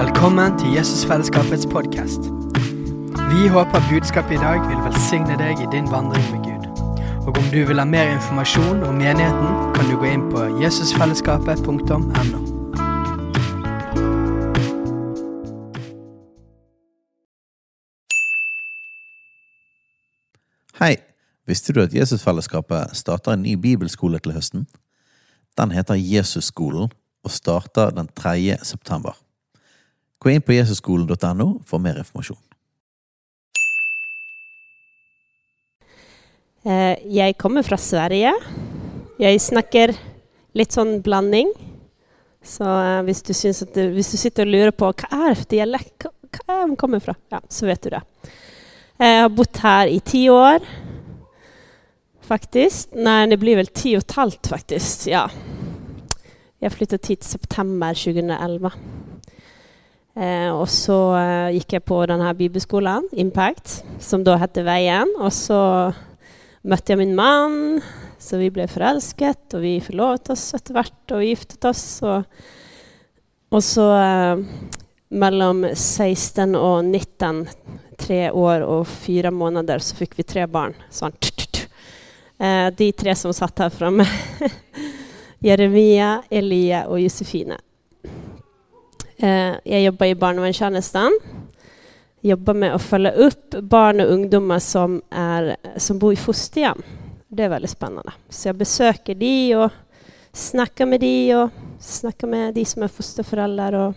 Velkommen til Jesusfellesskapets podkast. Vi håper budskapet i dag vil velsigne deg i din vandring med Gud. Og om du vil ha mer informasjon om menigheten, kan du gå inn på jesusfellesskapet.no. Hei! Visste du at Jesusfellesskapet starter en ny bibelskole til høsten? Den heter Jesusskolen og starter den 3. september. Gå in på jesusskolan.no för mer information. Eh, jag kommer från Sverige. Jag snackar lite sån blandning. Så eh, om du, syns du, du sitter och lurar på vad är för dialekt, hva jag kommer ifrån, ja, så vet du det. Eh, jag har bott här i tio år, Faktiskt. Nej, det blir väl tio och ett halvt, faktiskt. Ja. Jag flyttade hit i september 2011. Eh, så eh, gick jag på den här bibelskolan, Impact, som då hette Vägen. Och så mötte jag min man, så vi blev förälskade. Och vi forlovet oss etter och gifte oss. Och, och så eh, 16 och 19, tre år och fyra månader, så fick vi tre barn. Sånn. Eh, de tre som satt här framme. Jeremia, Elia och Josefina. Eh, jag jobbar i jobber i barnevernstjenesten. Jobbar med att följa upp barn och ungdomar som, är, som bor i fosterhem. Det är väldigt spännande. Så jag besöker de och snackar med de och snackar med de som är fosterföräldrar och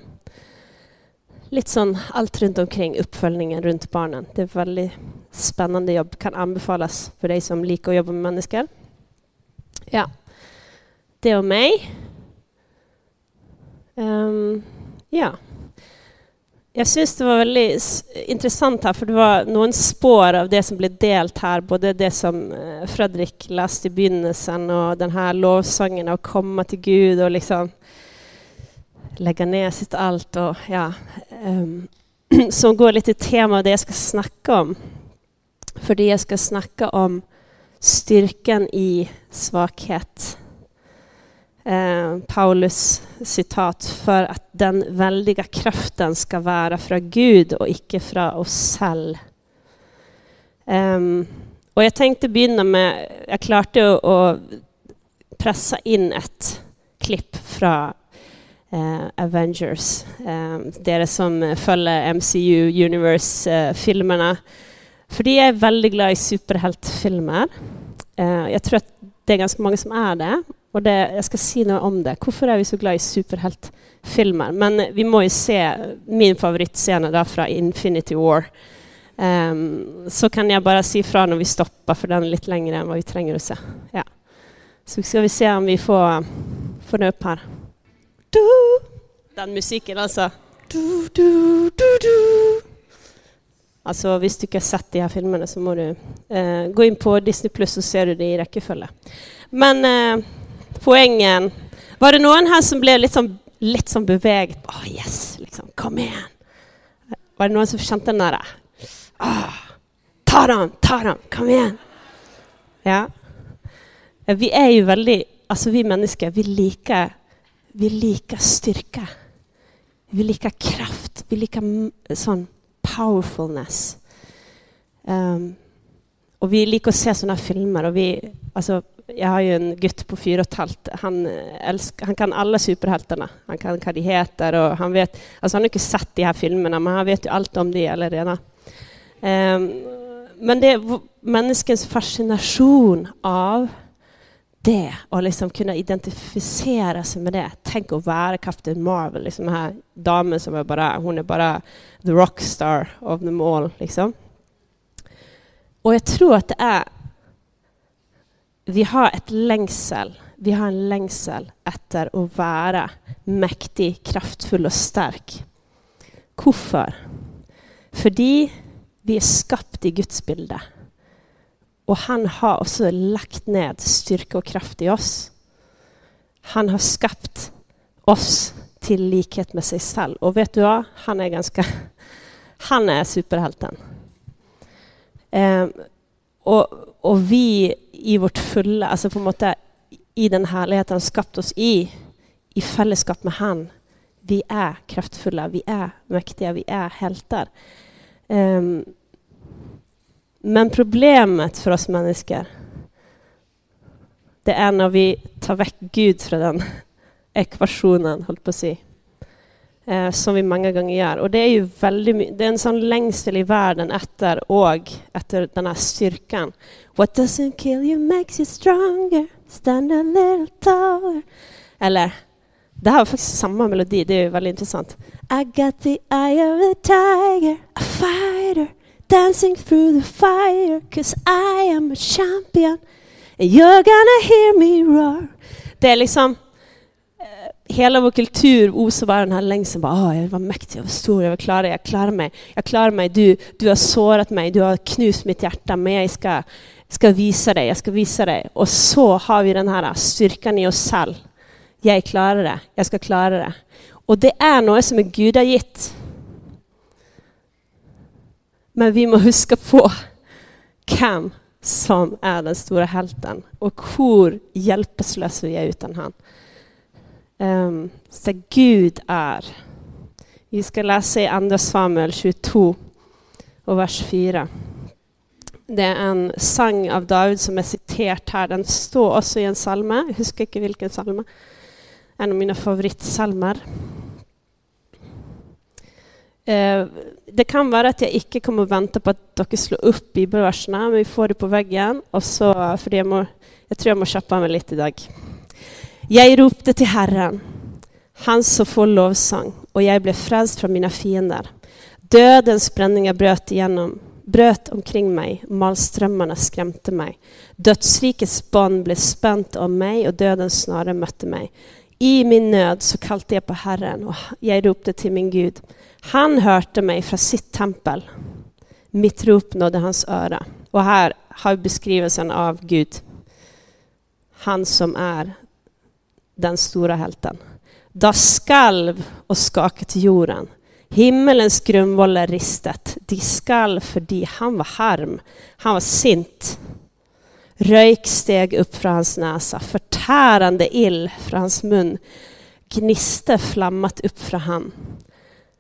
lite sån allt runt omkring uppföljningen runt barnen. Det är ett väldigt spännande jobb. Kan anbefalas för dig som liker att jobba med människor. Ja. Det om mig. Um, ja. Jeg syns det var veldig intressant interessant her, for det var noen spår av det som ble delt her. Både det som eh, Fredrik leste i begynnelsen, og denne lovsangen lovsången å komme til Gud og liksom legge ned sitt alt og ja. Um, som går litt i temaet det jeg skal snakke om. Fordi jeg skal snakke om styrken i svakhet. Eh, Paulus citat, för att den väldiga kraften ska vara från Gud och icke från oss själva. Um, ehm, och jag tänkte börja med jag klarade att pressa in ett klipp från uh, Avengers. Eh, det som följer MCU Universe-filmerna. Eh, för jag är väldigt glad i superhjältefilmer. Uh, eh, jag tror att det är ganska många som är det. Og det, jeg skal si noe om det. Hvorfor er vi så glad i superheltfilmer? Men vi må jo se min favorittscene da fra Infinity War. Um, så kan jeg bare si fra når vi stopper, for den er litt lengre enn hva vi trenger å se. Ja. Så skal vi se om vi får, får det opp her. Du. Den musikken, altså. Du, du, du, du. Altså, Hvis du ikke har sett de her filmene, så må du uh, gå inn på Disney Pluss, så ser du det i rekkefølge. Men uh, Poängen. Var det någon här som blev liksom, lätt som bevägd? oh, yes! liksom, Kom igen. Var det någon som kände den där? Oh, Ta dem! Ta dem! Kom igen. Ja. Vi är ju väldigt, alltså vi människor vi liker, vi liker styrka. Vi liker kraft. Vi liker sån powerfulness. Um, och vi liker att se sådana filmer. och vi, alltså jag har ju en gutt på fyra och ett halvt. Han, eh, älskar, han kan alla superhjältarna. Han kan vad de heter. och Han vet, Alltså han har inte sett de här filmerna, men han vet ju allt om de redan. Um, ehm, men det är människans fascination av det, och liksom kunna identifiera sig med det. Tänk att vara Captain Marvel. liksom här damen som är bara, hon är bara the rockstar of them all, liksom. Och jag tror att det är... Vi har ett längsel. Vi har en längsel efter att vara mäktig, kraftfull och stark. Hvorfor? Fordi vi er skapt i Guds bilde. Og han har også lagt ned styrke og kraft i oss. Han har skapt oss til likhet med seg selv. Og vet du hva? Han er ganske Han er superhelten. Eh, och, och vi i vårt fulle Altså på en måte i den herligheten han har skapt oss i, i fellesskap med han, Vi är kraftfulla, vi är mäktiga, vi är hältar. Um, ehm, men problemet för oss människor, det är när vi tar väck Gud från den ekvationen, höll på att säga. Eh, som vi många gånger gör. Och det är ju väldigt, det är en sån längsel i världen efter och efter den här styrkan. What doesn't kill you makes you stronger, stand a little taller. Eller, det här var faktiskt samma melodi, det är väldigt intressant. I got the eye of a tiger, a fighter, dancing through the fire, cause I am a champion, and you're gonna hear me roar. Det är liksom, hela vår kultur oh, osar bara den här längsen. Bara, oh, jag var mäktig, jag var, stor, jag var klar, jag klarar mig. Jag klarar mig, du, du har sårat mig, du har knust mitt hjärta, men jag ska, ska visa dig, jag ska visa dig. Och så har vi den här styrkan i oss själva. Jag klarar det, jag ska klara det. Och det är något som är gett. Men vi måste huska på vem som är den stora helten och hur hjälpeslösa vi är utan honom. Um, så Gud är. Vi ska läsa i Andra Samuel 22 och vers 4. Det är en sång av David som är citerat här. Den står också i en psalm. Jag husker inte vilken psalm. En av mina favoritsalmer. Uh, det kan vara att jag inte kommer att vänta på att dere slår upp bibelversene, men vi får det på väggen. Och så, för jag, må, jag tror jag måste köpa mig lite idag. Jag ropte till Herren, han som får lovsång, och jag blev frälst från mina fiender. Dödens bränningar bröt igenom, bröt omkring mig, malströmmarna skrämde mig. Dödsrikets band blev spänt om mig och dödens snara mötte mig. I min nöd så kallade jag på Herren och jag ropte till min Gud. Han hörde mig från sitt tempel. Mitt rop nådde hans öra. Och här har vi beskrivelsen av Gud. Han som är den stora helten. Da skalv och skakat jorden. Himmelens grundvoll är ristet. De skalv för han var harm. Han var sint. Röjk steg upp från hans näsa, förtärande ill från hans mun. Gnister flammat upp från han.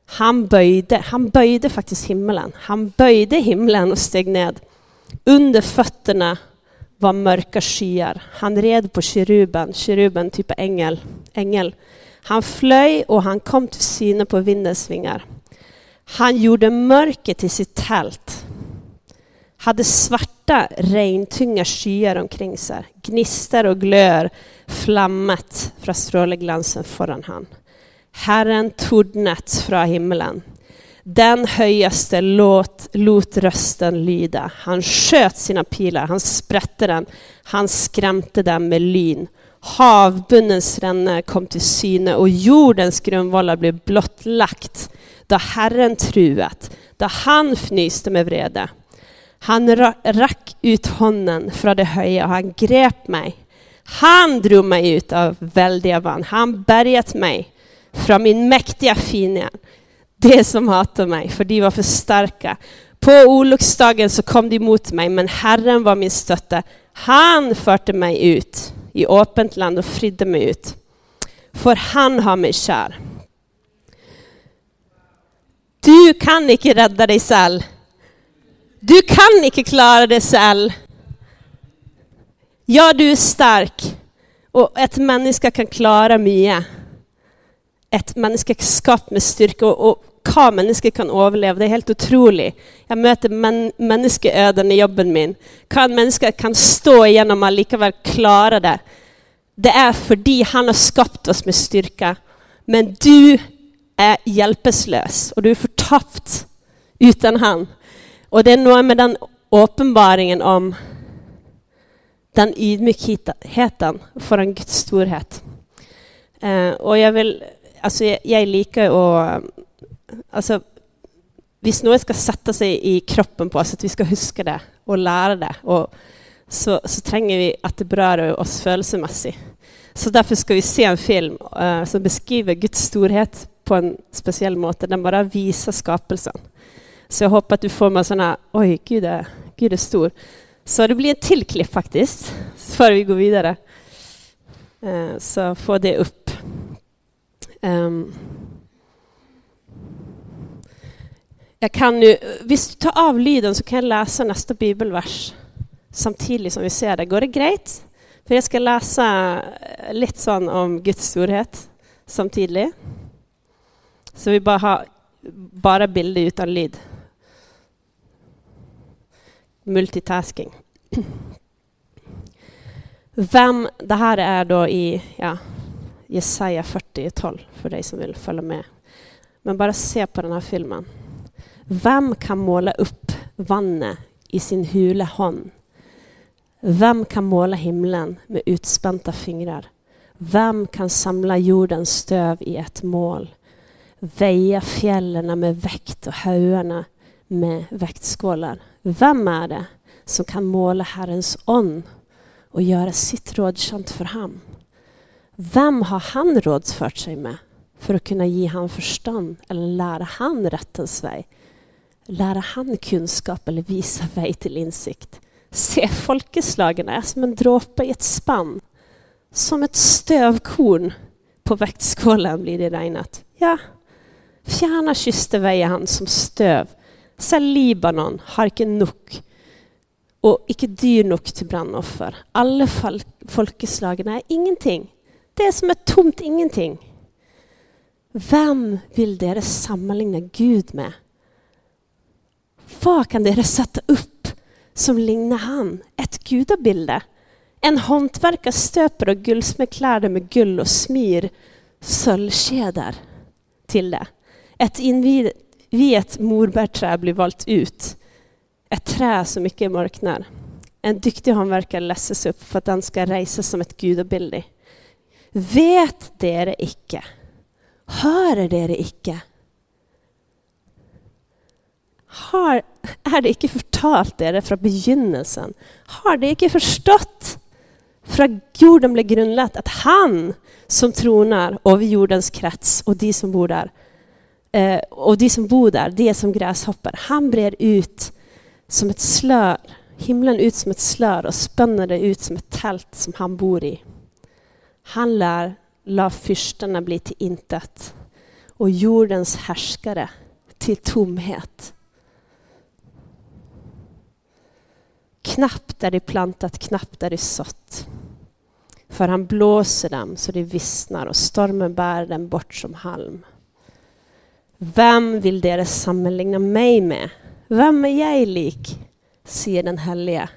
Han böjde, han böjde faktiskt himlen. Han böjde himlen och steg ned. Under fötterna var mörka skyar. Han red på keruben, keruben typ ängel. ängel. Han flöj och han kom till syne på vindens vingar. Han gjorde mörker till sitt tält. Hade svarta regntunga skyar omkring sig. Gnistor och glör flammet från stråleglansen föran han. Herren tordnet från himlen. Den höjaste låt, lot rösten lyda. Han sköt sina pilar, han sprätte den, han skrämte den med lyn. Havbunnens ränne kom till syne och jordens grundvalar blev blottlagt då Herren truat, då han fnyste med vrede. Han rack ut handen från det höja och han grep mig. Han drog mig ut av väldiga vann. Han bärgat mig från min mäktiga fiende de som hatade mig, för de var för starka. På olycksdagen så kom de mot mig, men Herren var min stötte. Han förde mig ut i öppet land och fridde mig ut. För han har mig kär. Du kan inte rädda dig själv. Du kan inte klara dig själv. Ja, du är stark och ett människa kan klara mycket. Ett människa skapt med styrka och, och hva mennesker kan overleve. Det er helt utrolig. Jeg møter men menneskeøden i jobben min. Hva mennesker kan stå igjennom og likevel klare det. Det er fordi han har skapt oss med styrke. Men du er hjelpeløs, og du er fortapt uten han. Og det er noe med den åpenbaringen om den ydmykheten foran Guds storhet. Eh, og jeg vil Altså, jeg, jeg liker å alltså, hvis noe skal sette seg i kroppen på oss, at vi ska huske det och lära det, og så, så, trenger vi at det berører oss følelsesmessig. Så därför ska vi se en film uh, som beskriver Guds storhet på en speciell måte. Den bara visar skapelsen. Så jag hoppas att du får med sådana, oj, Gud är, Gud är stor. Så det blir en till klipp faktiskt, före vi går vidare. Uh, så få det upp. Um, Jag kan nu, hvis du tar av lyden så kan jag läsa nästa bibelvers samtidigt som vi ser det. Går det greit? För jag ska läsa eh, lite sån om Guds storhet samtidigt. Så vi bara har bara bilder utan lyd. Multitasking. Vem, det här är då i ja, Jesaja 40, 12 för dig som vill följa med. Men bara se på den här filmen. Vem kan måla upp vannet i sin hula hand? Vem kan måla himlen med utspänta fingrar? Vem kan samla jordens stöv i ett mål? Väja fjällen med väkt och höarna med väktskålar. Vem är det som kan måla Herrens ånd och göra sitt råd känt för ham? Vem har han rådsfört sig med för att kunna ge han förstånd eller lära han rättens väg? Lära han kunskap eller visa väg till insikt? Se, folkeslagen är som en dråpe i ett spann. Som ett stövkorn på väktskålen blir det regnat. Ja, fjärna kysste väger han som stöv. Se, Libanon har inte nog och icke dyr nog till brandoffer. Alla folkeslagen är ingenting. Det är som ett tomt ingenting. Vem vill dere sammanligna Gud med? Vad kan dere sätta upp som liknar han? Ett gudabilde? En hantverkare stöper och guldsmed det med guld och smyr sölvkedjor till det. Ett invigt morbärträd blir valt ut. Ett trä som mycket mörknar. En duktig hantverkare lässes upp för att den ska resa som ett gudabilde. Vet dere icke? Hører dere icke? Har, er det ikke fortalt dere fra begynnelsen? Har dere ikke forstått fra jorden ble grunnlagt at Han som tronar over jordens krets och de som bor där, eh, och de som bor där, de er som gresshopper, Han brer ut som ett slör, himlen ut som ett slör och spänner det ut som ett tält som han bor i. Han lär la fyrstene bli till intet och jordens härskare till tomhet. Knappt är det plantat, knappt är det sått. För han blåser dem så det vissnar och stormen bär dem bort som halm. Vem vill deras sammanligna mig med? Vem är jag lik? säger den helige.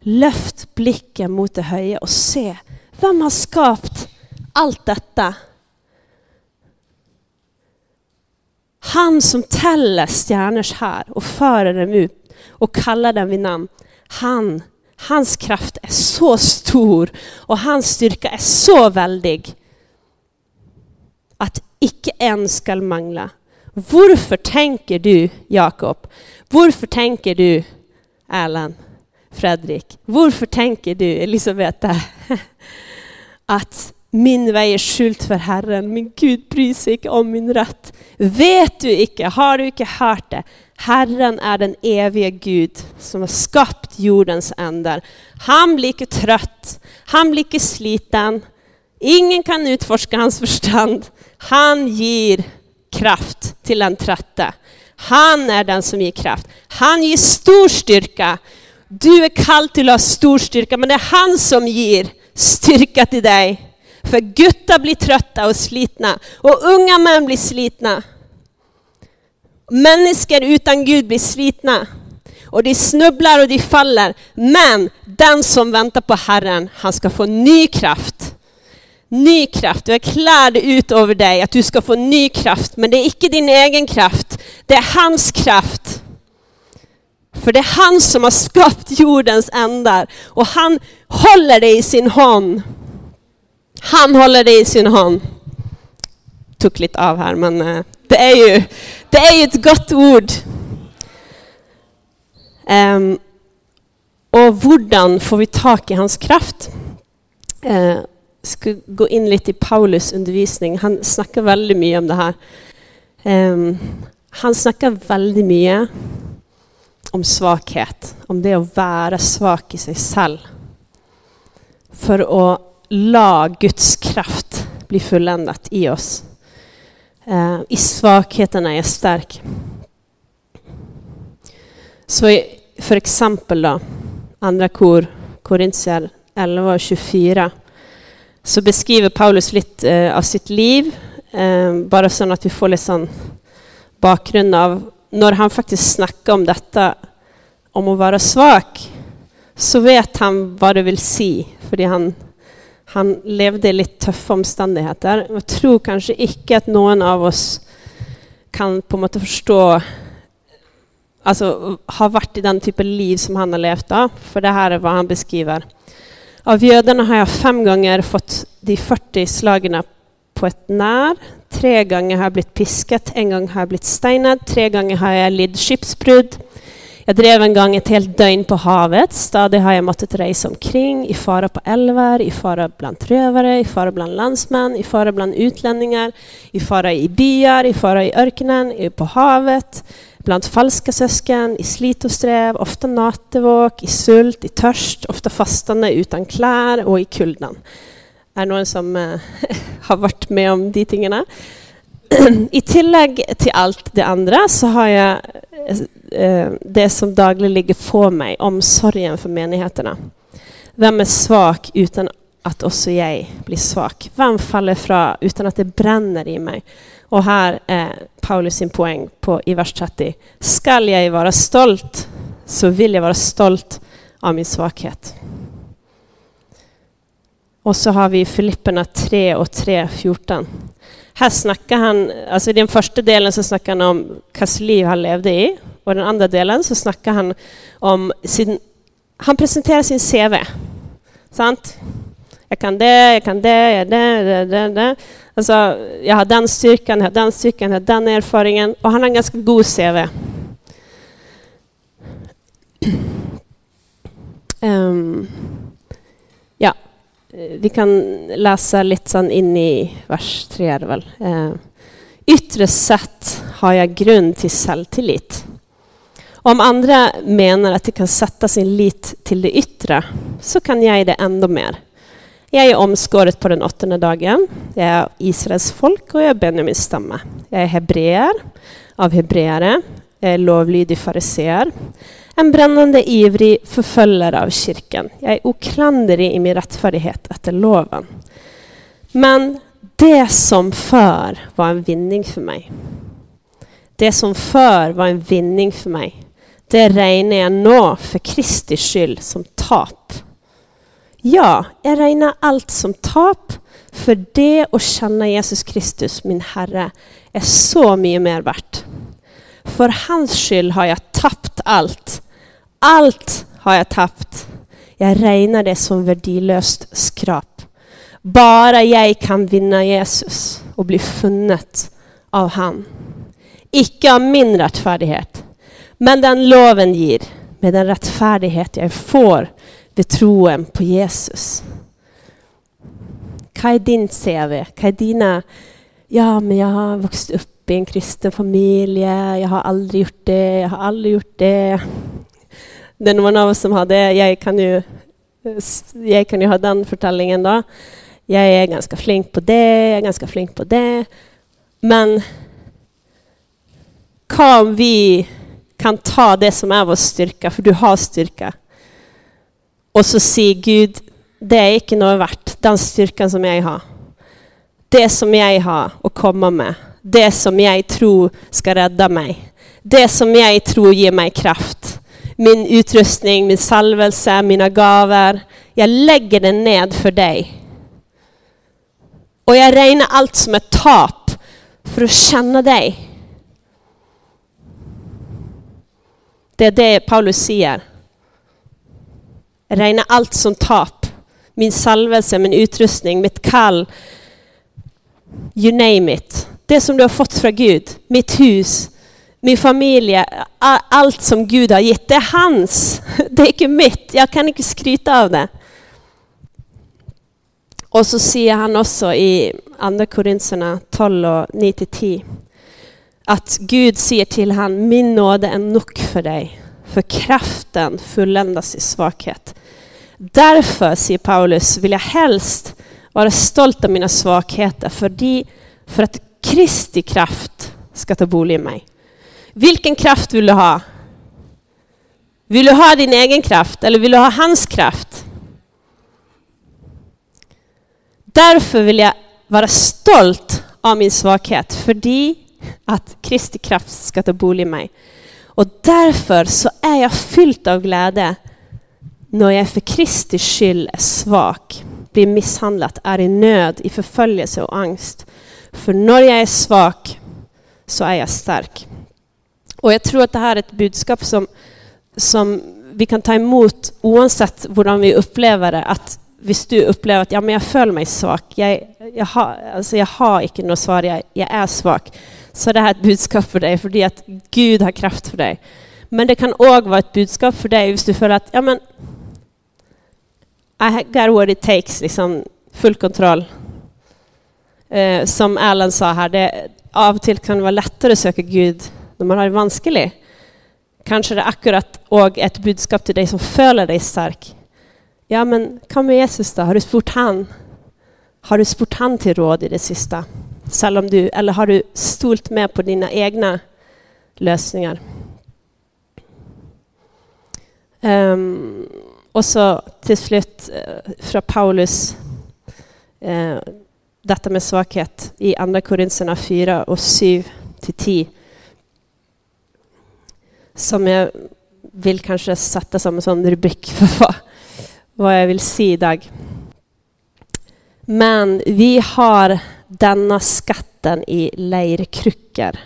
Löft blicken mot det höja och se, vem har skapat allt detta? Han som täller stjärnors här och för dem ut och kallar den vid namn. Han, hans kraft är så stor och hans styrka är så väldig att icke en skall mangla. Varför tänker du, Jakob? Varför tänker du, Erland, Fredrik? Varför tänker du, Elisabeta, att min väg är skjult för Herren, min Gud bryr sig inte om min rätt. Vet du icke, har du icke hört det? Herren är den evige Gud som har skapat jordens ändar. Han blir inte trött, han blir inte sliten. Ingen kan utforska hans förstånd. Han ger kraft till den trötte. Han är den som ger kraft. Han ger stor styrka. Du är kallad till att ha stor styrka, men det är han som ger styrka till dig. För gutta blir trötta och slitna och unga män blir slitna. Människor utan Gud blir slitna och de snubblar och de faller. Men den som väntar på Herren, han ska få ny kraft. Ny kraft, Jag klär ut över dig att du ska få ny kraft. Men det är icke din egen kraft, det är hans kraft. För det är han som har skapat jordens ändar och han håller dig i sin hand. Han håller det i sin hand. Tog lite av här, men eh, det är ju, det är ju ett gott ord. Um, och hur får vi tag i hans kraft? Uh, ska gå in lite i Paulus undervisning. Han snackar väldigt mycket om det här. Um, han snackar väldigt mycket om svaghet, om det att vara svag i sig själv. För att låta Guds kraft bli fulländat i oss. Eh, I svagheten är jag stark. Så i, för exempel då, andra kor, Korintier 11 och 24, så beskriver Paulus lite eh, av sitt liv, eh, bara så att vi får lite sån bakgrund av när han faktiskt snackar om detta, om att vara svag, så vet han vad det vill säga, för han, han levde i lite tuffa omständigheter. Jag tror kanske inte att någon av oss kan på något förstå alltså, har varit i den typen av liv som han har levt av. För det här är vad han beskriver. Av judarna har jag fem gånger fått de 40 slagen på ett när. Tre gånger har jag blivit piskat, en gång har jag blivit stenad. tre gånger har jag lidit skeppsbrott. Jag drev en gång ett helt dygn på havet. Stadigt har jag måttet resa omkring i fara på älvar, i fara bland rövare, i fara bland landsmän, i fara bland utlänningar, i fara i byar, i fara i öknen, på havet, bland falska sösken, i slit och sträv, ofta nattevåk, i sult, i törst, ofta fastande utan kläder och i kuldan. Är det någon som eh, har varit med om de tingarna? I tillägg till allt det andra så har jag eh, det som dagligen ligger på mig, omsorgen för menigheterna. Vem är svag utan att också jag blir svag? Vem faller fra utan att det bränner i mig? Och här är Paulus sin poäng på, i vers 30. Skall jag vara stolt så vill jag vara stolt av min svaghet. Och så har vi Filipperna 3 och 3, 14. Här snackar han, alltså i den första delen så snackar han om vilket liv han levde i. Och den andra delen så snackar han om sin, han presenterar sin CV. Sant? Jag kan det, jag kan det, jag det, det, det, det. Alltså, jag har den styrkan, jag har den styrkan, jag har den erfarenheten. Och han har en ganska god CV. Um, ehm vi kan läsa lite sån in i vers 3. Väl. Eh, yttre sett har jag grund till självtillit. Om andra menar att de kan sätta sin lit till det yttre så kan jag det ändå mer. Jag är omskåret på den åttonde dagen. Jag är Israels folk och jag är Benjamins stamme. Jag är hebreer av hebreere. Jag är lovlydig fariseer. En brännande ivrig förföljare av kyrkan. Jag är oklanderlig i min rättfärdighet efter loven. Men det som för var en vinning för mig. Det som för var en vinning för mig. Det räknar jag nå för Kristi skull som tap. Ja, jag räknar allt som tap, för det att känna Jesus Kristus, min Herre, är så mycket mer värt. För hans skull har jag tappat allt. Allt har jag tappat. Jag räknar det som värdelöst skrap. Bara jag kan vinna Jesus och bli funnet av han. Icke av min rättfärdighet, men den loven ger, med den rättfärdighet jag får vid troen på Jesus. Vad är din CV? Vad är dina... Ja, men jag har vuxit upp i en kristen familj. Jag har aldrig gjort det. Jag har aldrig gjort det. Det är någon av oss som har det. Jag kan ju, jag kan ju ha den förtällningen då. Jag är ganska flink på det, jag är ganska flink på det. Men kan vi kan ta det som är vår styrka, för du har styrka, och så säger Gud, det är inte något värt, den styrkan som jag har. Det som jag har att komma med, det som jag tror ska rädda mig. Det som jag tror ger mig kraft. Min utrustning, min salvelse, mina gaver. Jag lägger det ned för dig. Och jag regnar allt som ett tap för att känna dig. Det är det Paulus säger. Regna allt som tap. Min salvelse, min utrustning, mitt kall. You name it. Det som du har fått från Gud. Mitt hus, min familj, allt som Gud har gett. Det är hans. Det är inte mitt. Jag kan inte skryta av det. Och så säger han också i Andra Korintierna 12 och 9-10 att Gud säger till han, min nåd är nog för dig, för kraften fulländas i svaghet. Därför, säger Paulus, vill jag helst vara stolt av mina svagheter, för, de, för att Kristi kraft ska ta bolig i mig. Vilken kraft vill du ha? Vill du ha din egen kraft eller vill du ha hans kraft? Därför vill jag vara stolt av min svaghet, för att Kristi kraft ska ta bolig i mig. Och därför så är jag fylld av glädje när jag för Kristi skull är svag, blir misshandlad, är i nöd, i förföljelse och angst. För när jag är svag så är jag stark. Och jag tror att det här är ett budskap som, som vi kan ta emot oavsett hur vi upplever det. Att om du upplever att ja, men jag följer mig svag, jag, jag, har, alltså jag har inte något svar, jag, jag är svag, så det här är ett budskap för dig, för att Gud har kraft för dig. Men det kan också vara ett budskap för dig om du känner att ja, men, I got what it takes, liksom full kontroll. Eh, som Erlend sa här, det, av och till kan det vara lättare att söka Gud när man har det vanskelig. Kanske det är akkurat och ett budskap till dig som føler dig stark. Ja, men hva med Jesus, då? Har du spurt han? Har du spurt han till råd i det sista? om du, eller har du stolt med på dina egna lösningar? Um, och så till slut uh, från Paulus, uh, detta med svaghet i Andra korintierna 4 och 7 till 10. Som jag vill kanske sätta som en sån rubrik för vad, vad jag vill säga idag. Men vi har denna skatten i lerkrukor.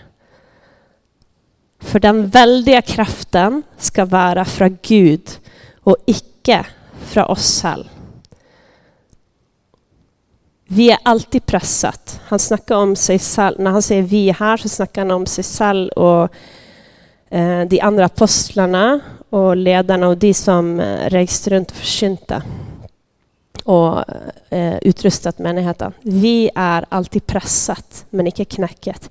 För den väldiga kraften ska vara från Gud och icke från oss själva. Vi är alltid pressat. Han snackar om sig själv. När han säger vi här så snackar han om sig själv och eh, de andra apostlarna och ledarna och de som eh, reste runt och försynte och eh, utrustat menigheten. Vi är alltid pressat, men inte knäcket.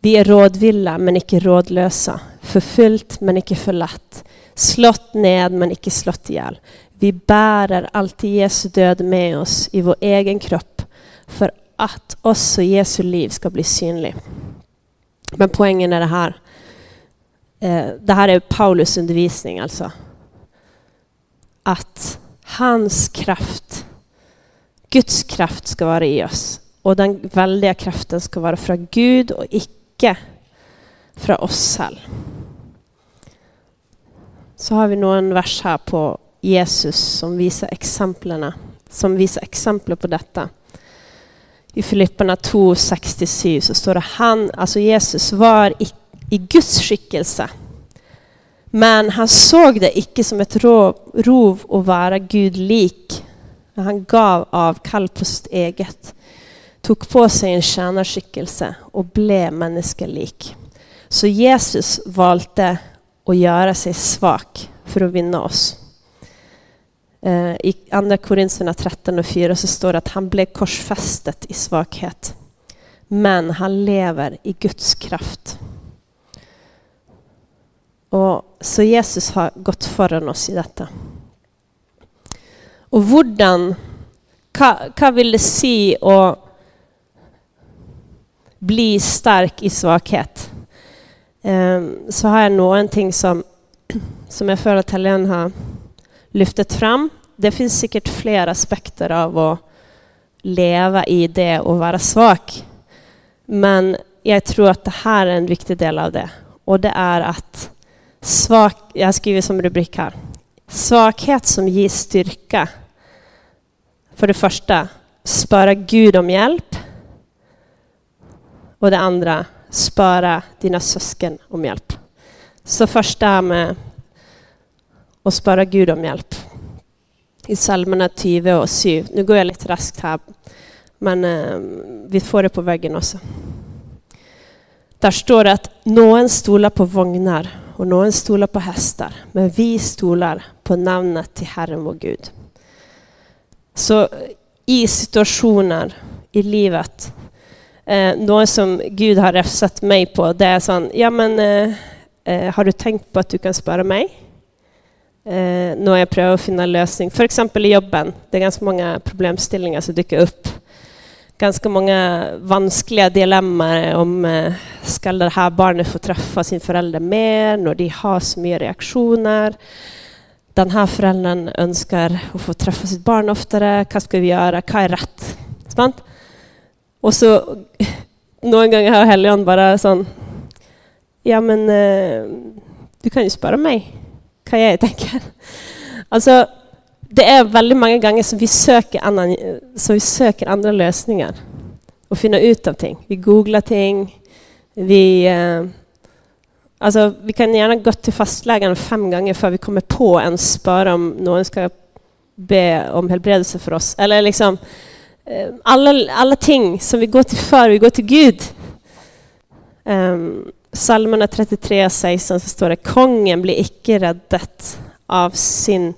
Vi är rådvilla, men inte rådlösa. Förfyllt, men inte förlatt. Slått ned, men inte slått ihjäl. Vi bärar alltid Jesu död med oss i vår egen kropp för att också Jesu liv ska bli synlig. Men poängen är det här. Eh, det här är Paulus undervisning alltså. Att hans kraft, Guds kraft ska vara i oss. Och den väldiga kraften ska vara från Gud och icke från oss själva. Så har vi någon vers här på Jesus som visar exemplen, som visar exempel på detta. I Filipperna 2.67 så står det han, alltså Jesus var i, i Guds skickelse. Men han såg det icke som ett rov, rov att vara Gud lik. Han gav avkall på sitt eget, tog på sig en tjänarskickelse och blev människolik. Så Jesus valde att göra sig svag för att vinna oss. Eh, I Andra Korintierna 13 och 4 så står det att han blev korsfästet i svaghet. Men han lever i Guds kraft. Och så Jesus har gått föran oss i detta. Och hurdan, vad vill det si att bli stark i svaghet? Ehm, så har jag någonting som, som jag för att Helene har lyftet fram. Det finns säkert fler aspekter av att leva i det och vara svag. Men jag tror att det här är en viktig del av det. Och det är att svag, jag skriver som rubrik här. Svaghet som ger styrka. För det första, spara Gud om hjälp. Och det andra, spara dina syskon om hjälp. Så första med och spara Gud om hjälp i psalmerna 20 och 7. Nu går jag lite raskt här, men eh, vi får det på väggen också. Där står det att någon stolar på vagnar och någon stolar på hästar, men vi stolar på namnet till Herren vår Gud. Så i situationer i livet, eh, något som Gud har räfsat mig på, det är sån, ja men eh, eh, har du tänkt på att du kan spara mig? Eh, har jeg prøver å finne en løsning. F.eks. i jobben. Det är ganska många problemställningar som dyker upp. ganska många vanskliga dilemman om eh, ska det här barnet få träffa sin förälder mer när de har så mycket reaktioner. Den här föräldern önskar att få träffa sitt barn oftare. Vad ska vi göra? Vad är rätt? Sant? Och så någon gång har Helion bara sån, ja men eh, du kan ju spara mig kan jag tänka. Alltså, det är väldigt många gånger som vi söker, annan, som vi söker andra lösningar och finna ut av ting. Vi googlar ting. Vi, eh, alltså, vi kan gärna gå till fastläkaren fem gånger för vi kommer på ens bara om någon ska be om helbredelse för oss. Eller liksom, eh, alla, alla ting som vi går till för, vi går till Gud. Um, Psalmerna 33, 16 så står det Kongen blir icke räddat av sin,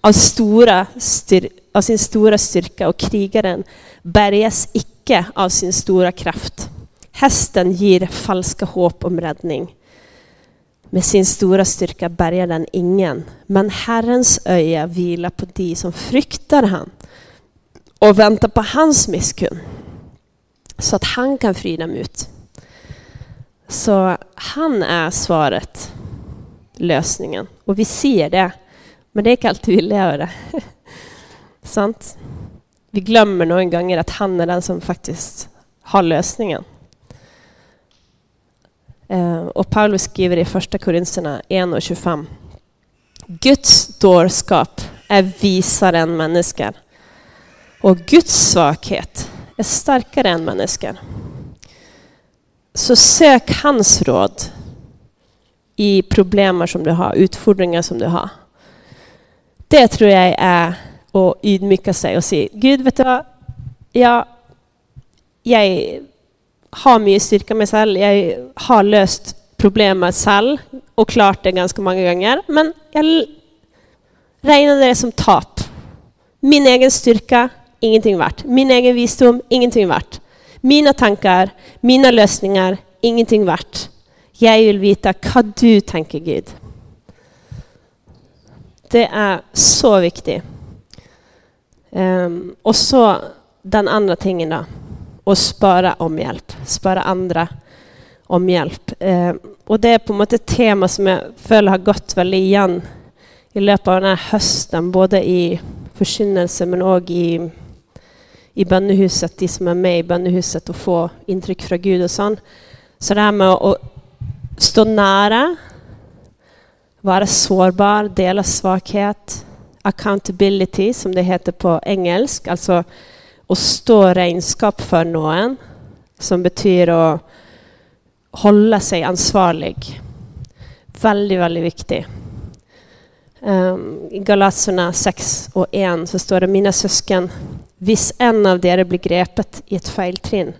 av, stora styr, av sin stora styrka och krigaren bärgas icke av sin stora kraft. Hästen ger falska hopp om räddning. Med sin stora styrka bärgar den ingen, men Herrens öga vilar på de som fryktar han och väntar på hans misskund, så att han kan fri dem ut. Så han är svaret, lösningen. Och vi ser det, men det är inte alltid vi lever det. Sant? Vi glömmer någon gånger att han är den som faktiskt har lösningen. Ehm, och Paulus skriver i första Korinthierna 1 och 25. Guds dårskap är visare än människor och Guds svaghet är starkare än människor. Så sök hans råd i problem som du har, utfordringar som du har. Det tror jag är att ydmyka sig och säga Gud, vet du vad? jag, jag har mycket styrka med själv. Jag har löst problemet själv och klart det ganska många gånger. Men jag räknar det som tap. Min egen styrka, ingenting värt. Min egen visdom, ingenting värt. Mina tankar, mina lösningar, ingenting värt. Jag vill veta vad du tänker Gud. Det är så viktigt. Um, och så den andra tingen då. Att spara om hjälp. Spara andra om hjälp. Um, och det är på något ett tema som jag följer har gått väldigt igen i löpet av den här hösten. Både i förkynnelse men också i i bönehuset, de som är med i bönehuset och få intryck från Gud och sånt. Så det här med att stå nära, vara sårbar, dela svaghet, accountability som det heter på engelska, alltså att stå regnskap för någon, som betyder att hålla sig ansvarig. Väldigt, väldigt viktigt. Ehm, I Galaterna 6 och 1 så står det Mina syskon, viss en av er blir grepet i ett feiltrinn,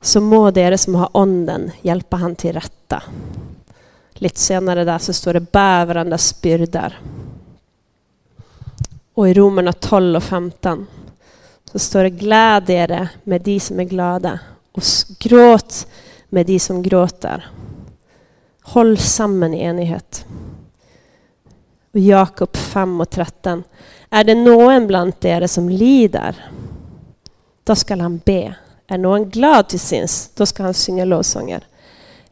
så må dere som har ånden, hjälpa han till rätta. Lite senare där så står det bär varandras byrder. Och i Romarna 12 och 15 så står det gläd er med de som är glada och gråt med de som gråter. Håll samman i enighet. Och Jakob 5 och 13 är det någon bland er som lider, då skall han be. Är någon glad till sinns, då skall han sjunga lovsånger.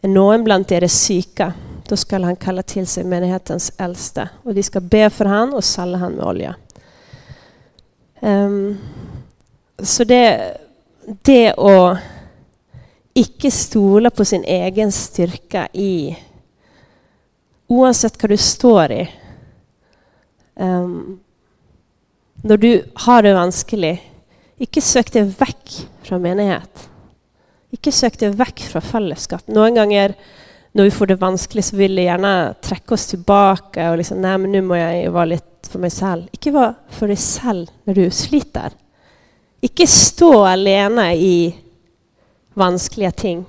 Är någon bland er psyka, då skall han kalla till sig menighetens äldste och de ska be för han och salla han med olja. Um, så det, det att icke stola på sin egen styrka i oavsett vad du står i. Ehm, um, når du har det vanskelig, ikke søk deg vekk fra menighet. Ikke søk deg vekk fra fellesskap. Noen ganger når vi får det vanskelig, så vil vi gjerne trekke oss tilbake og liksom Nei, men nå må jeg være litt for meg selv. Ikke vær for deg selv når du sliter. Ikke stå alene i vanskelige ting.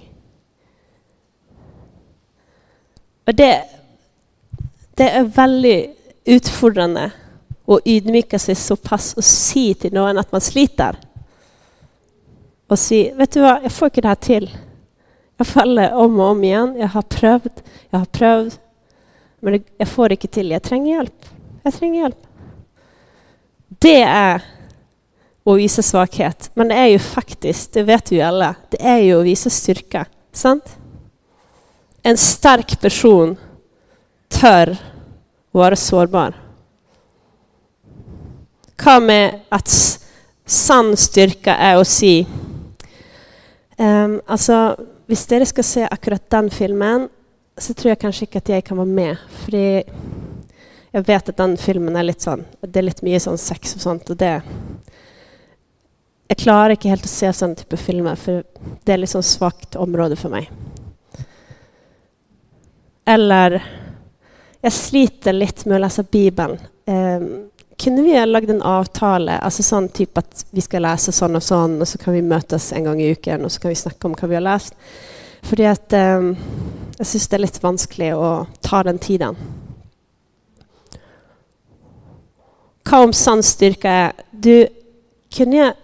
Og det, det er veldig utfordrande och ydmyka sig så pass och säga till någon att man sliter. Och säga, vet du vad, jag får inte det här till. Jag faller om och om igen. Jag har prövat, jag har prövat. Men jag får inte till. Jag tränger hjälp. Jag tränger hjälp. Det är att visa svaghet. Men det är ju faktiskt, det vet vi alla, det är ju att visa styrka. Sant? En stark person tör vara sårbar. Hva med at sann styrke er å si um, Altså, hvis dere skal se akkurat den filmen, så tror jeg kanskje ikke at jeg kan være med. Fordi jeg vet at den filmen er litt sånn Det er litt mye sånn sex og sånt, og det Jeg klarer ikke helt å se sånn type filmer, for det er litt sånn liksom svakt område for meg. Eller Jeg sliter litt med å lese Bibelen. Eh, kunne vi ha lagd en avtale, altså sånn type at vi skal lese sånn og sånn, og så kan vi møtes en gang i uken, og så kan vi snakke om hva vi har lest? Fordi at eh, jeg syns det er litt vanskelig å ta den tiden. Hva om sann styrke er Du, kunne jeg,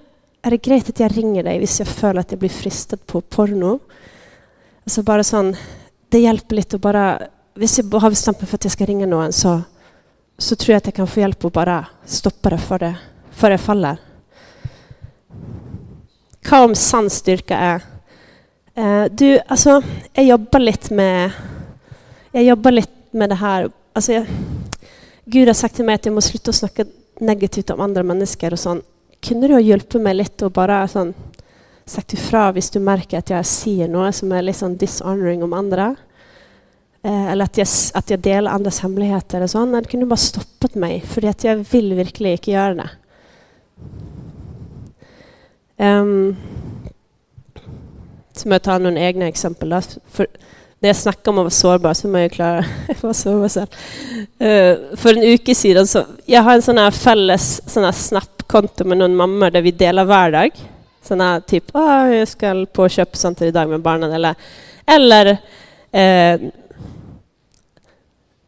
er det greit at jeg ringer deg hvis jeg føler at jeg blir fristet på porno? Altså bare sånn Det hjelper litt å bare Hvis har bestämt meg för att jag ska ringa någon så, så tror jag att jag kan få hjälp att bara stoppa det för det för det faller. Hva om sann styrka är. Eh, du, alltså, jag jobbar lite med jag jobbar lite med det här. Alltså, jag, Gud har sagt till mig att jag måste sluta snacka negativt om andra människor och sånt. Kunde du ha hjälpt mig lite och bara sån, sagt ifrån om du märker att jag säger något som är liksom dishonoring om andra? Eh, eller att jag, att jag jeg deler andres hemmeligheter. eller sånn. Eller kunne du bare stoppet meg, fordi at jeg vil virkelig ikke gjøre det. Um, så må jeg ta noen egne eksempler. da. For når jeg snakker om å være sårbar, så må jeg klare å være sårbar selv. Uh, eh, for en uke siden så Jeg har en sånn her felles Snap-konto med noen mammaer der vi deler hver dag. Sånn her 'Å, typ, ah, jeg skal på kjøpesenter i dag med barna', eller Eller uh,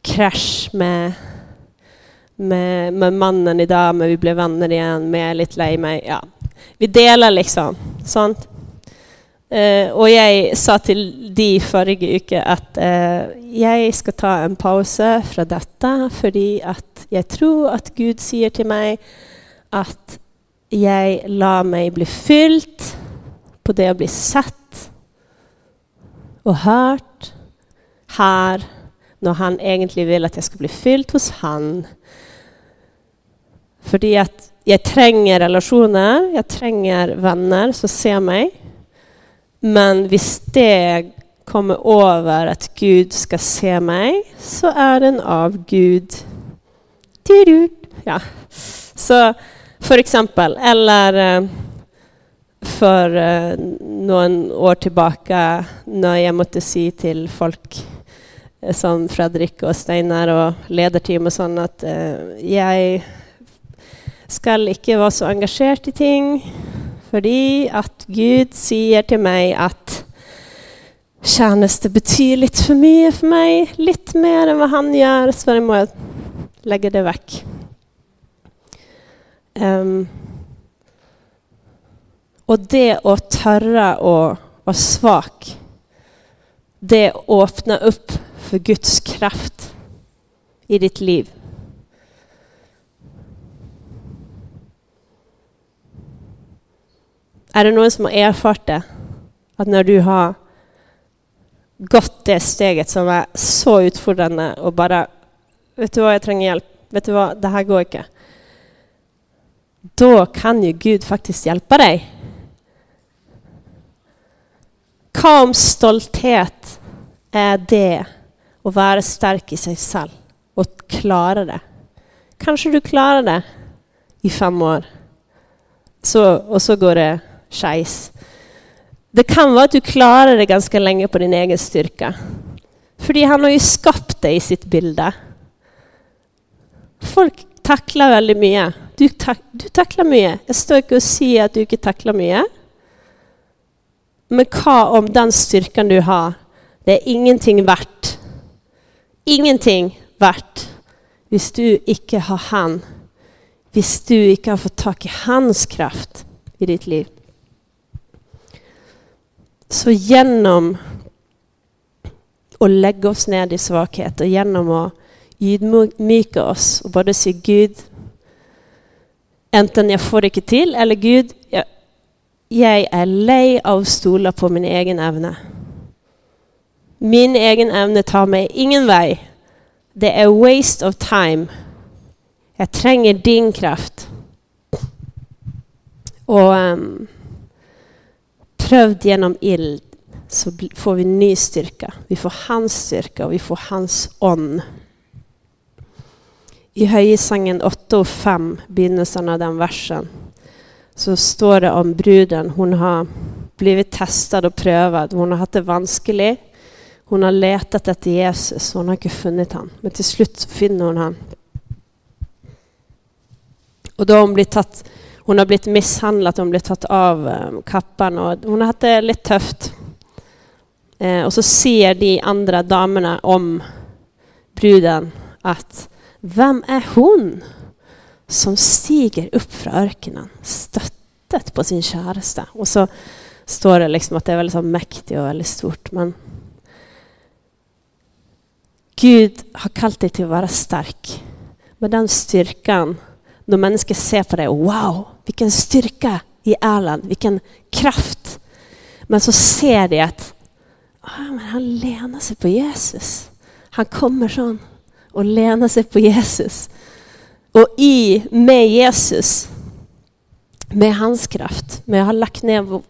krasch med, med, med mannen idag, men vi blev vänner igen, men lite er mig. lei. Ja. Vi delar liksom. sånt. Uh, eh, och jag sa till de förra veckan att uh, jag ska ta en paus från detta, för att jag tror att Gud säger till mig att jag lar mig bli fylld, på det jag blir sett och hört här når han egentlig vil at jeg skal bli fylt hos han. Fordi at jeg trenger relasjoner, jeg trenger venner som ser meg. Men hvis det kommer over at Gud skal se meg, så er den av Gud. Ja. Så for eksempel Eller eh, för eh, for noen år tilbake, når jeg måtte si til folk Eh, som Fredrik och Steinar og lederteam og sånn at eh, jeg skal ikke være så engasjert i ting. Fordi at Gud sier til meg at tjeneste betyr litt for mye for meg. Litt mer enn hva han gjør, så jeg må legge det vekk. Um, ehm, og det å tørre å være svak, det åpner opp för Guds kraft i ditt liv. Är det någon som har erfart det? Att när du har gått det steget som är så utfordrande och bara, Vet du vad, jag tränger hjälp, Vet du vad, det här går inte. Då kan ju Gud faktiskt hjälpa dig. Hva om stolthet är det och vara stark i sig själv och klara det? Kanske du klarar det i fem år, så, och så går det skeis. Det kan vara att du klarar det ganska länge på din egen styrka. För han har ju skapat dig i sitt bilde. Folk tacklar väldigt mycket. Du, tack, du tacklar mycket. Jag står inte och säger att du inte tacklar mycket. Men vad om den styrkan du har, det är ingenting värt. Ingenting vart, hvis du ikke har Han. Hvis du ikke har fått tak i Hans kraft i ditt liv. Så gjennom å legge oss ned i svakhet, og gjennom å ydmyke oss og bara si Gud Enten jeg får det ikke til, eller Gud, jeg, jeg er lei av å stole på min egen evne. Min egen ämne tar mig ingen väg. Det är waste of time. Jag tränger din kraft. Och um, prövd genom ild så får vi ny styrka. Vi får hans styrka och vi får hans on. I Höjesangen 8 och 5, begynnelsen av den versen, så står det om bruden. Hon har blivit testad och prövad. Hon har haft det vanskligt. Hon har letat efter Jesus, hon har inte funnit han. Men till slut finner hon han. Och då har hon blivit tatt hon har blivit misshandlad, hon har blivit tagit av ehm, kappan och hon har haft det lite tufft. Eh, så ser de andra damerna om bruden att - vem är hon som stiger upp från öknen, stöttet på sin käraste? Och så står det liksom att det är väldigt mäktigt och väldigt stort. Men Gud har kallat dig till att vara stark. Med den styrkan, då människor ser på dig, Wow, vilken styrka i Erland! vilken kraft! Men så ser de att ah, men han lener sig på Jesus. Han kommer sån och lener sig på Jesus. Och i, med Jesus, med hans kraft, med jag ha lagt ner vår,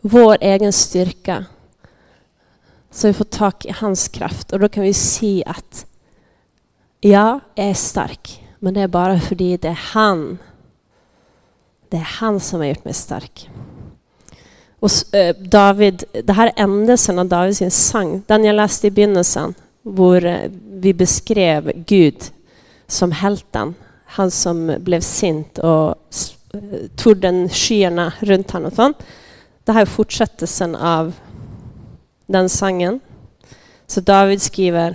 vår egen styrka så vi får tak i hans kraft. och då kan vi se att, ja, jag är stark, men det är bara för det är han. Det är han som har gjort mig stark. Och eh, David, det här ändelsen av Davids sang, den jag läste i begynnelsen, hvor eh, vi beskrev Gud som helten. Han som blev sint och eh, tog den skyarna runt honom. Det här är fortsättelsen av den sangen. Så David skriver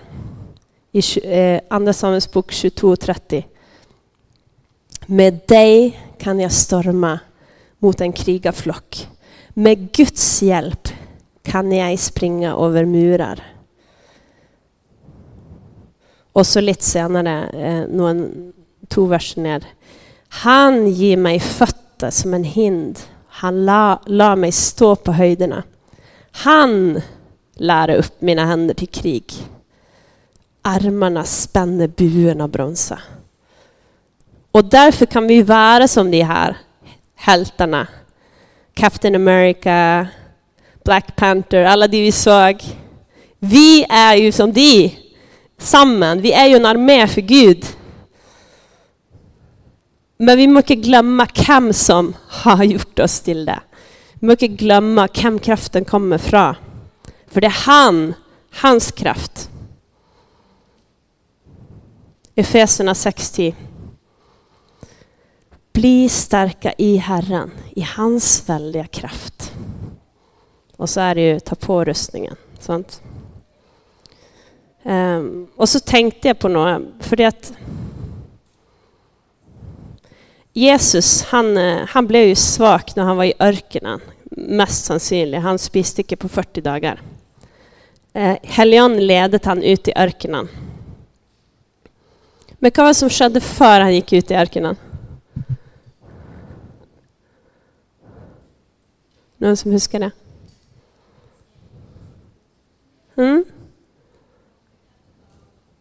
i eh, Andra Andre Samuels bok 22,30 Med dig kan jag storma mot en krigarflock. Med Guds hjälp kan jag springa över murar. Och så lite senare, någon, noen, to ner. Han ger mig fötter som en hind. Han la, la mig stå på höjderna. Han lära upp mina händer till krig. Armarna spänner buen av bronse. Och därför kan vi vara som de här hjältarna. Captain America, Black Panther, alla de vi såg. Vi är ju som de, samman, Vi är ju en armé för Gud. Men vi må glömma vem som har gjort oss till det. Vi må glömma vem kraften kommer ifrån. För det är han, hans kraft. Efeserna 6.10. Bli starka i Herren, i hans väldiga kraft. Och så är det ju ta på rustningen. Sant? Um, och så tänkte jag på något, för det att Jesus han, eh, han blev ju svag när han var i örkenen. Mest sannsynlig. Han spiste inte på 40 dagar. Eh, helion ledet han ut i örkenen. Men vad var det som skedde före han gick ut i örkenen? Någon som huskar det? Mm?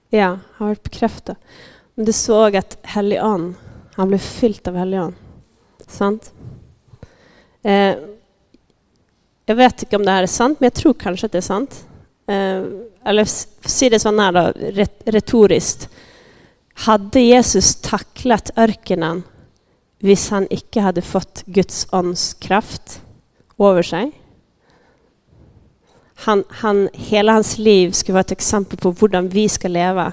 Ja, har vært bekräftad. Men du såg att Helion, Han blev fylld av helion. Sant? Eh, jag vet inte om det här är sant, men jag tror kanske att det är sant. Eh, eller si det sånn her, da, retoriskt. Hadde Jesus taklet ørkenen hvis han ikke hadde fått Guds ånds kraft over seg? Han, han, hele hans liv skulle være et eksempel på hvordan vi skal leve.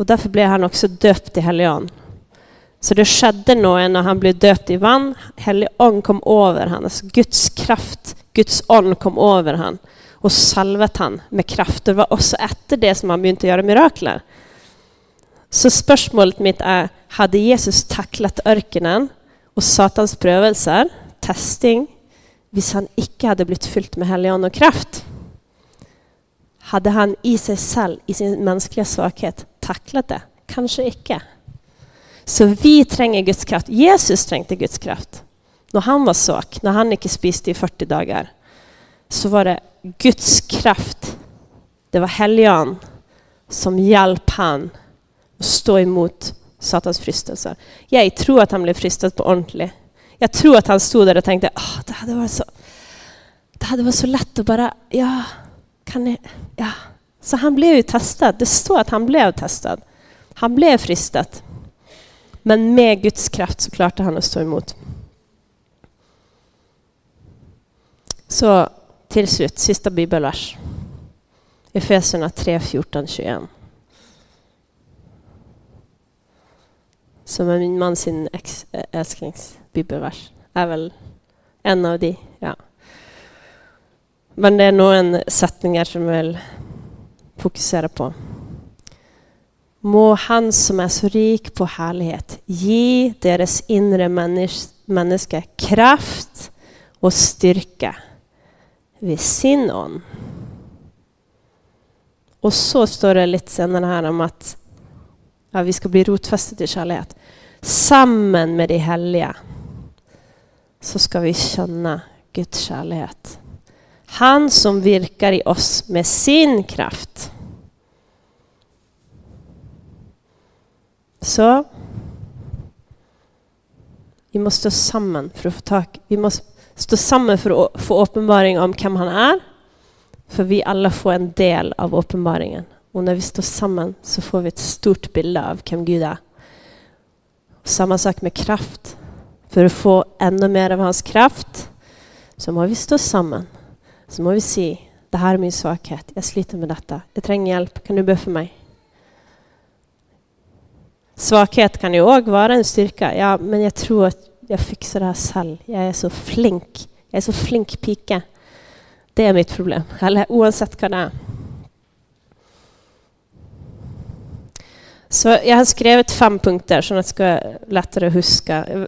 Og Derfor ble han også døpt i Hellig Ånd. Så det skjedde noe når han ble døpt i vann. Hellig Ånd kom over ham. Altså Guds kraft, Guds ånd kom over ham och salvat han med kraft. Det var efter det som han begynte göra mirakler. Så spörsmålet mitt är, hade Jesus tacklat örkenen och Satans prövelser, testing, hvis han inte hade blivit fylld med Hellig och kraft? Hade han i sig själv, i sin mänskliga svaghet, tacklat det? Kanske inte. Så vi tränger Guds kraft. Jesus trängde Guds kraft. När han var svag, när han inte spiste i 40 dagar, så var det Guds kraft. Det var Helligånd som hjälp han att stå emot Satans fristelser. Jag tror att han blev fristad på ordentligt. Jag tror att han stod där och tänkte, oh, det hade varit så det hade varit så lätt att bara, Ja, kan ni, Ja. Så han blev ju testad. Det står att han blev testad. Han blev fristad. Men med Guds kraft så klarade han att stå emot. Så till slut, sista bibelvers. Efeserna 3, 14, 21. Som är min man, sin elsklingsbibelvers. Eh, är väl en av de, ja. Men det är nog en sättning som jag vill fokusera på. Må Han som är så rik på härlighet - ge deras inre människa kraft och styrka vid sin Och så står det lite senare här om att ja, vi ska bli rotfästa i kärlek. Samman med de Heliga så ska vi känna Guds kärlek. Han som virkar i oss med sin kraft. Så vi måste stå för att få tag Vi måste stå sammen for å få åpenbaring om hvem han er. For vi alle får en del av åpenbaringen. Og når vi står sammen, så får vi ett stort bilde av hvem Gud är. Samma sak med kraft. För att få ännu mer av hans kraft, så måste vi stå samman. så måste vi säga, det här är min svaghet, jag sliter med detta. Jag trenger hjälp, Kan du be för mig? Svaghet kan ju också vara en styrka, Ja, men jag tror att jag fixar det här själv. Jag är så flink. Jag är så flink pika. Det är mitt problem. Eller oavsett vad det är. Så jag har skrivit fem punkter, som jag ska lättare huska.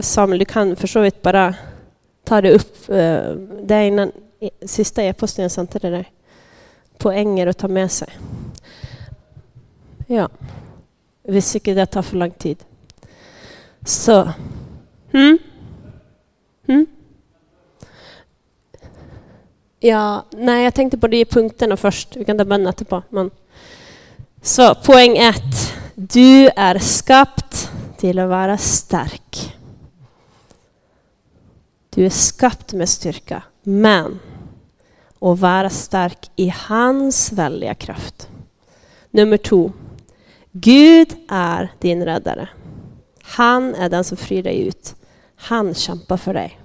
Samuel, du kan for så vidt ta det upp. Eh, det är innan sista e-posten jag sände till dig. Poänger att ta med sig. Ja. Hvis ikke det tar för lång tid. Så Hmm? Hmm? Ja nej, jag tänkte på de punkterna först. Vi kan ta bönen etterpå. Men. Så poäng ett. Du är skapt till att vara stark. Du är skapt med styrka, Men att vara stark i hans väldiga kraft. Nummer två. Gud är din räddare. Han är den som frir dig ut. Han kämpar för dig.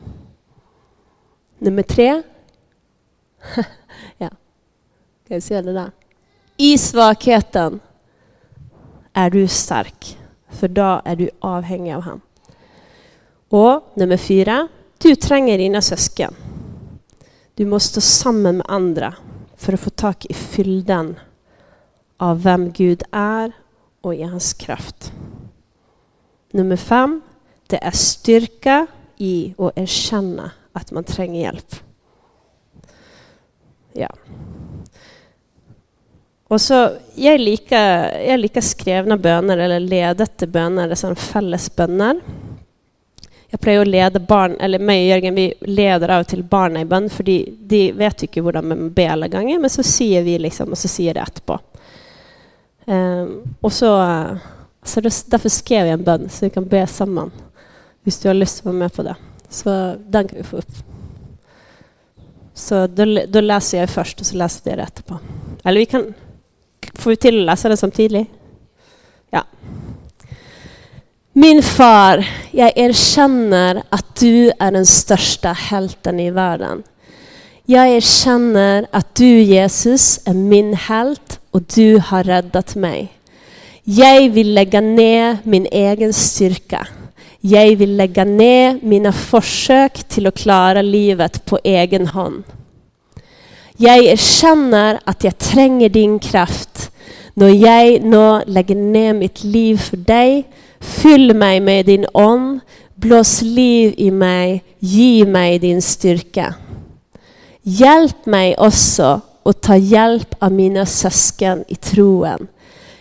Nummer tre Ja, kan vi se det där? I svagheten är du stark, för då är du avhängig av honom. Och nummer fyra. du tränger dina syskon. Du måste stå samman med andra för att få tag i fylden av vem Gud är och i hans kraft. Nummer fem det är styrka i att erkänna att man tränger hjälp. Ja. Och så, jag, liker, jeg liker skrevne bønner eller ledete bønner, det er sånn felles bønner. Jeg pleier å lede barn, eller meg og Jørgen vi leder av og til barna i bønn, fordi de vet jo ikke hvordan vi må be alle ganger, men så sier vi liksom, og så sier det etterpå. Um, og så, så Derfor skrev jeg en bønn, så vi kan be sammen. Hvis du har lyst til å være med på det. Så den kan vi få opp. Så da, da läser jag först och så leser dere etterpå. Eller vi kan Får vi till å lese det samtidig? Ja. Min far, jag erkänner att du är den största helten i världen. Jag erkänner att du, Jesus, är min helt, och du har räddat mig. Jag vill lägga ner min egen styrka jag vill lägga ner mina försök till att klara livet på egen hand. Jag erkänner att jag tränger din kraft när jag nu lägger ner mitt liv för dig. Fyll mig med din ånd. Blås liv i mig, ge mig din styrka. Hjälp mig också att ta hjälp av mina syskon i troen.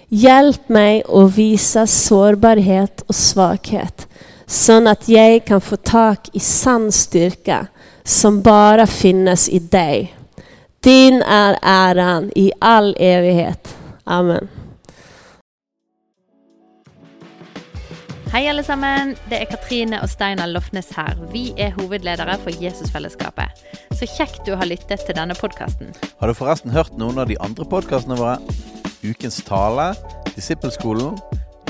Hjälp mig att visa sårbarhet och svaghet så att jag kan få tag i sann styrka som bara finnes i dig. Din är äran i all evighet. Amen. Hei, alle sammen. Det er Katrine og Steinar Lofnes her. Vi er hovedledere for Jesusfellesskapet. Så kjekt du har lyttet til denne podkasten. Har du forresten hørt noen av de andre podkastene våre? Ukens tale, Disippelskolen,